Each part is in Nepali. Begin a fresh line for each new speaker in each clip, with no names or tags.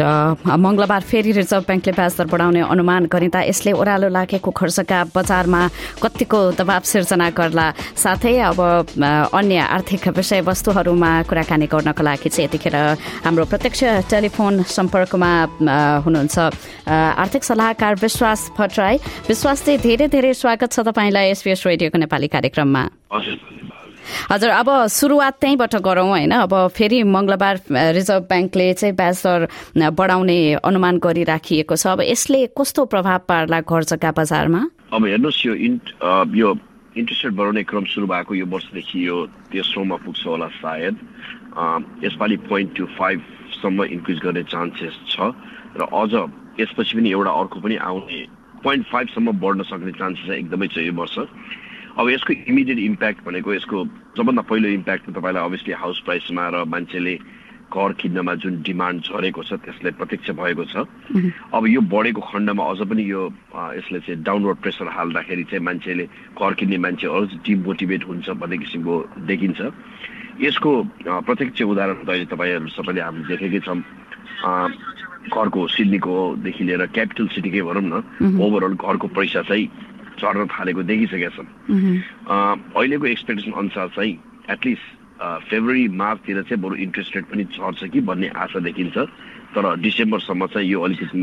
र मङ्गलबार फेरि रिजर्भ ब्याङ्कले ब्याज दर बढाउने अनुमान गरिँदा यसले ओह्रालो लागेको खर्चका बजारमा कतिको दबाव सिर्जना गर्ला। साथै अब अन्य आर्थिक विषयवस्तुहरूमा कुराकानी गर्नको लागि चाहिँ यतिखेर हाम्रो प्रत्यक्ष टेलिफोन सम्पर्कमा हुनुहुन्छ आर्थिक सल्लाहकार विश्वास भट्टराई। विश्वास चाहिँ धेरै धेरै स्वागत छ तपाईँलाई एसपिएस रेडियोको नेपाली कार्यक्रममा। हजुर अब सुरुवात त्यहीँबाट गरौँ होइन। अब फेरि मङ्गलबार रिजर्भ ब्याङ्कले चाहिँ ब्याज दर बढाउने अनुमान गरिराखिएको छ। अब यसले कस्तो प्रभाव पार्ला घर जग्गा बजारमा?
अब हेर्नुहोस् यो यो इन्ट्रेस्ट रेट बढाउने क्रम सुरु भएको यो वर्षदेखि यो तेस्रोमा पुग्छ होला सायद। यसपालि पोइन्ट टू फाइभसम्म इन्क्रिज गर्ने चान्सेस छ। र अझ यसपछि पनि एउटा अर्को पनि आउने पोइन्ट फाइभसम्म बढ्न सक्ने चान्सेस एकदमै छ यो वर्ष। अब यसको इमिडिएट इम्प्याक्ट भनेको यसको सबभन्दा पहिलो इम्प्याक्ट तपाईँलाई अभियसली हाउस प्राइसमा र मान्छेले घर किन्नमा जुन डिमान्ड झरेको छ त्यसले प्रत्यक्ष भएको छ। अब यो बढेको खण्डमा अझ पनि यो यसले चाहिँ डाउनवर्ड प्रेसर हाल्दाखेरि चाहिँ मान्छेले घर किन्ने मान्छे अझ डिमोटिभेट हुन्छ भन्ने किसिमको देखिन्छ। यसको प्रत्यक्ष उदाहरण त अहिले तपाईँहरू सबैले हामीले देखेकै छौँ। घरको सिडनीकोदेखि लिएर क्यापिटल सिटीकै भनौँ न ओभरअल घरको पैसा चाहिँ चढ्न थालेको देखिसकेका छन् अहिलेको एक्सपेक्टेसन अनुसार चाहिँ एटलिस्ट फेब्रुअरी मार्चतिर चाहिँ बरु इन्ट्रेस्ट रेट पनि चढ्छ कि भन्ने आशा देखिन्छ। तर डिसेम्बरसम्म चाहिँ यो अलिकति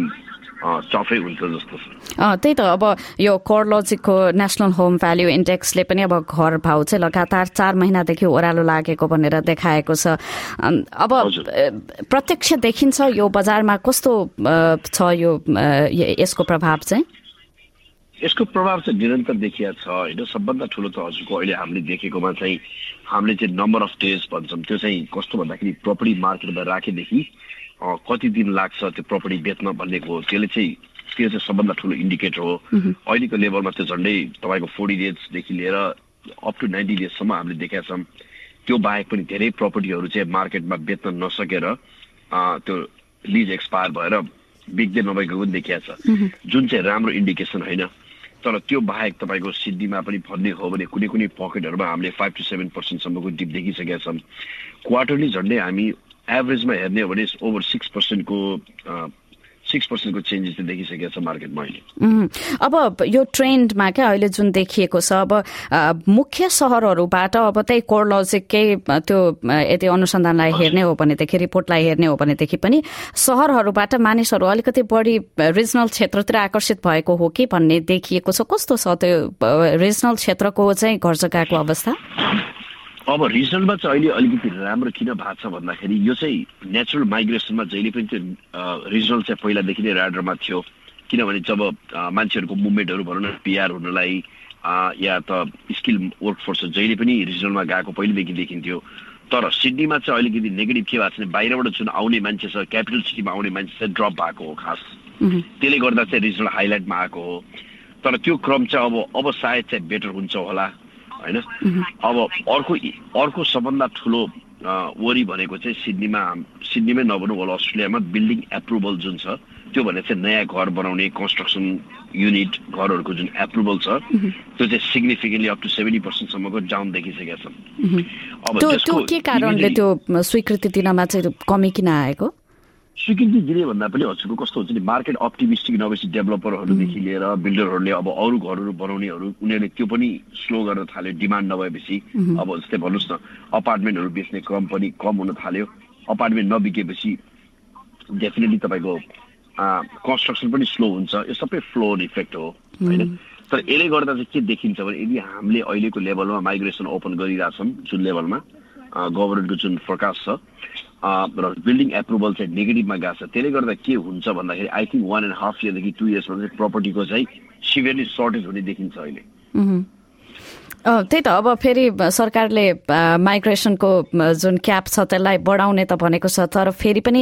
चफै हुन्छ जस्तो छ।
त्यही त अब यो कोरलोजिकको नेसनल होम भ्याल्यु इन्डेक्सले पनि अब घर भाउ चाहिँ लगातार चार महिनादेखि ओह्रालो लागेको भनेर देखाएको छ। अब प्रत्यक्ष देखिन्छ यो बजारमा कस्तो छ यो यसको प्रभाव चाहिँ?
यसको प्रभाव चाहिँ निरन्तर देखिया छ होइन? सबभन्दा ठुलो त हजुरको अहिले हामीले देखेकोमा चाहिँ हामीले चाहिँ नम्बर अफ डेज भन्छौँ। त्यो चाहिँ कस्तो भन्दाखेरि प्रपर्टी मार्केटमा राखेदेखि कति दिन लाग्छ त्यो प्रपर्टी बेच्न भन्नेको त्यसले चाहिँ त्यो चाहिँ सबभन्दा ठुलो इन्डिकेटर हो। अहिलेको लेभलमा त्यो झन्डै तपाईँको फोर्टी डेजदेखि लिएर अप टु नाइन्टी डेजसम्म हामीले देखेका छौँ। त्यो बाहेक पनि धेरै प्रपर्टीहरू चाहिँ मार्केटमा बेच्न नसकेर त्यो लिज एक्सपायर भएर बिग्दै नभएको पनि देखिया छ। जुन चाहिँ राम्रो इन्डिकेसन होइन? तर त्यो बाहेक तपाईँको सिद्धिमा पनि भन्ने हो भने कुनै कुनै पकेटहरूमा हामीले फाइभ टु सेभेन पर्सेन्टसम्मको डिप देखिसकेका छौँ। क्वार्टरली झन्डै हामी एभरेजमा हेर्ने हो भने ओभर सिक्स पर्सेन्टको सिक्स पर्सेन्टको चेन्जेस चाहिँ देखिसकेको छ मार्केटमा अहिले
अब यो ट्रेन्डमा क्या अहिले जुन देखिएको छ अब मुख्य सहरहरूबाट अब त्यही कोरलोजिककै त्यो यदि अनुसन्धानलाई हेर्ने हो भनेदेखि रिपोर्टलाई हेर्ने हो भनेदेखि पनि सहरहरूबाट मानिसहरू अलिकति बढी रिजनल क्षेत्रतिर आकर्षित भएको हो कि भन्ने देखिएको छ। कस्तो छ त्यो रिजनल क्षेत्रको चाहिँ घर जग्गाको अवस्था?
अब रिजनलमा चाहिँ अहिले अलिकति राम्रो किन भएको छ भन्दाखेरि यो चाहिँ नेचुरल माइग्रेसनमा जहिले पनि त्यो रिजनल चाहिँ पहिलादेखि नै राडरमा थियो। किनभने जब मान्छेहरूको मुभमेन्टहरू भनौँ न पिआर हुनलाई या त स्किल वर्कफोर्स जहिले पनि रिजनलमा गएको पहिलेदेखि देखिन्थ्यो। तर सिडनीमा चाहिँ अलिकति नेगेटिभ के भएको छ भने बाहिरबाट जुन आउने मान्छे छ क्यापिटल सिटीमा आउने मान्छे चाहिँ ड्रप भएको हो खास। त्यसले गर्दा चाहिँ रिजनल हाइलाइटमा आएको हो। तर त्यो क्रम चाहिँ अब अब सायद चाहिँ बेटर हुन्छ होला। होइन? अब अर्को अर्को सबभन्दा ठुलो वरि भनेको चाहिँ सिडनीमा सिडनीमै नभनौँ होला अस्ट्रेलियामा बिल्डिङ एप्रुभल जुन छ त्यो भने चाहिँ नयाँ घर बनाउने कन्स्ट्रक्सन युनिट घरहरूको जुन एप्रुभल छ त्यो चाहिँ सिग्निफिकेन्टली अप टु सेभेन्टी पर्सेन्टसम्मको डाउन देखिसकेका छन्।
अब के कारणले त्यो स्वीकृति दिनमा चाहिँ कमी किन आएको?
स्वीकृति दिने भन्दा पनि हजुरको कस्तो हुन्छ नि मार्केट अप्टिमिस्टिक नभएपछि डेभलपरहरूदेखि लिएर बिल्डरहरूले अब अरू घरहरू बनाउनेहरू उनीहरूले त्यो पनि स्लो गर्न थाल्यो डिमान्ड नभएपछि। अब जस्तै भन्नुहोस् न अपार्टमेन्टहरू बेच्ने क्रम पनि कम हुन थाल्यो। अपार्टमेन्ट नबिकेपछि डेफिनेटली तपाईँको कन्स्ट्रक्सन पनि स्लो हुन्छ। यो सबै फ्लो इफेक्ट हो होइन? तर यसले गर्दा चाहिँ के देखिन्छ भने यदि हामीले अहिलेको लेभलमा माइग्रेसन ओपन गरिरहेछौँ जुन लेभलमा गभर्मेन्टको जुन फोरकास्ट छ र बिल्डिङ एप्रुभल चाहिँ नेगेटिभमा गएको छ। त्यसले गर्दा के हुन्छ भन्दाखेरि I think one and half इयरदेखि two इयर्समा चाहिँ प्रपर्टीको चाहिँ सिभियरली सर्टेज हुने देखिन्छ अहिले।
त्यही त अब फेरि सरकारले माइग्रेसनको जुन क्याप छ त्यसलाई बढाउने त भनेको छ तर फेरि पनि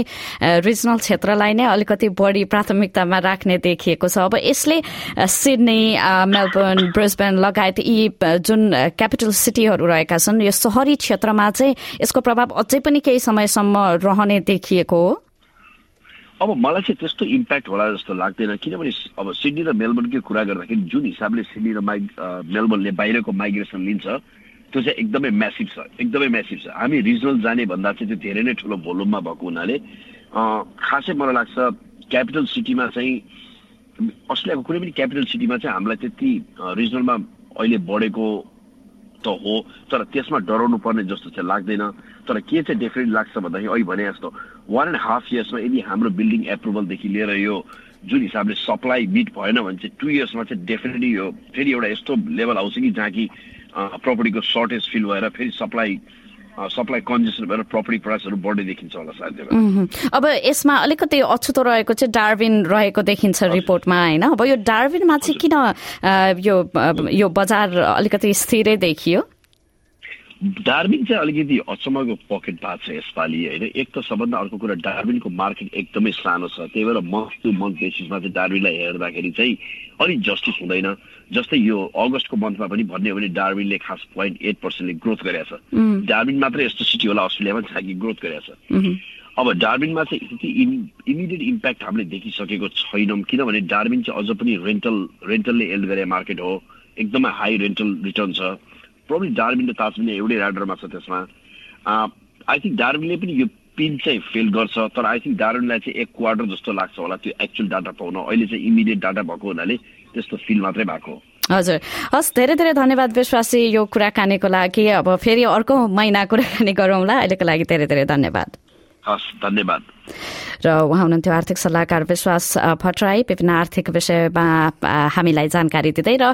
रिजनल क्षेत्रलाई नै अलिकति बढी प्राथमिकतामा राख्ने देखिएको छ। अब यसले सिडनी मेलबर्न ब्रिस्बेन लगायत यी जुन क्यापिटल सिटीहरू रहेका छन् यो सहरी क्षेत्रमा चाहिँ यसको प्रभाव अझै पनि केही समयसम्म रहने देखिएको हो।
अब मलाई चाहिँ त्यस्तो इम्प्याक्ट होला जस्तो लाग्दैन किनभने अब सिडनी र मेलबर्नकै कुरा गर्दाखेरि जुन हिसाबले सिडनी र माइ मेलबर्नले बाहिरको माइग्रेसन लिन्छ त्यो चाहिँ एकदमै म्यासिभ छ एकदमै म्यासिभ छ। हामी रिजनल जाने भन्दा चाहिँ त्यो धेरै नै ठुलो भोल्युममा भएको हुनाले खासै मलाई लाग्छ क्यापिटल सिटीमा चाहिँ अस्ट्रेलियाको कुनै पनि क्यापिटल सिटीमा चाहिँ हामीलाई त्यति रिजनलमा अहिले बढेको त हो तर त्यसमा डराउनु पर्ने जस्तो चाहिँ लाग्दैन। तर के चाहिँ डेफिनेट लाग्छ भन्दाखेरि अहिले भने जस्तो वान एन्ड हाफ इयर्समा यदि हाम्रो बिल्डिङ एप्रुभलदेखि लिएर यो जुन हिसाबले सप्लाई मिट भएन भने चाहिँ टु इयर्समा चाहिँ डेफिनेटली यो फेरि एउटा यस्तो लेभल आउँछ कि जहाँ कि प्रपर्टीको सर्टेज फिल भएर फेरि सप्लाई सप्लाई कन्जेसन भएर प्रपर्टी प्राइसहरू बढ्दै देखिन्छ होला सायद
अब यसमा अलिकति अछुतो रहेको चाहिँ डार्बिन रहेको देखिन्छ रिपोर्टमा होइन? अब यो डार्बिनमा चाहिँ किन यो यो बजार अलिकति स्थिरै देखियो?
डार्बिन चाहिँ अलिकति अचम्मको पकेट भएको छ यसपालि होइन? एक त सबभन्दा अर्को कुरा डार्बिनको मार्केट एकदमै सानो छ। त्यही भएर मन्थ टु मन्थ बेसिसमा चाहिँ डार्बिनलाई हेर्दाखेरि चाहिँ अलिक जस्टिस हुँदैन। जस्तै यो अगस्तको मन्थमा पनि भन्ने हो भने डार्बिनले खास पोइन्ट एट पर्सेन्टले ग्रोथ गरेछ डार्बिन मात्रै यस्तो सिटी होला अस्ट्रेलियामा जहाँ कि ग्रोथ गरेछ अब डार्बिनमा चाहिँ त्यति इमिडिएट इम्प्याक्ट हामीले देखिसकेको छैनौँ। किनभने डार्बिन चाहिँ अझ पनि रेन्टल रेन्टलले एल्ड गरे मार्केट हो। एकदमै हाई रेन्टल रिटर्न छ। प्रब्लम डार्बिन र ताजबिन एउटै राडरमा छ त्यसमा। आई थिङ्क डार्बिनले पनि यो पिन चाहिँ फेल गर्छ तर आई थिङ्क डार्बिनलाई चाहिँ एक क्वार्टर जस्तो लाग्छ होला त्यो एक्चुअल डाटा पाउन। अहिले चाहिँ इमिडिएट डाटा भएको हुनाले त्यस्तो फिल मात्रै भएको।
हजुर। हस् धेरै धेरै धन्यवाद विश्वासी यो कुराकानीको लागि। अब फेरि अर्को महिना कुराकानी गरौँला अहिलेको लागि धेरै धेरै धन्यवाद।
हस् धन्यवाद।
र उहाँ हुनुहुन्थ्यो आर्थिक सल्लाहकार विश्वास भट्टराई। विभिन्न आर्थिक विषयमा हामीलाई जानकारी दिँदै र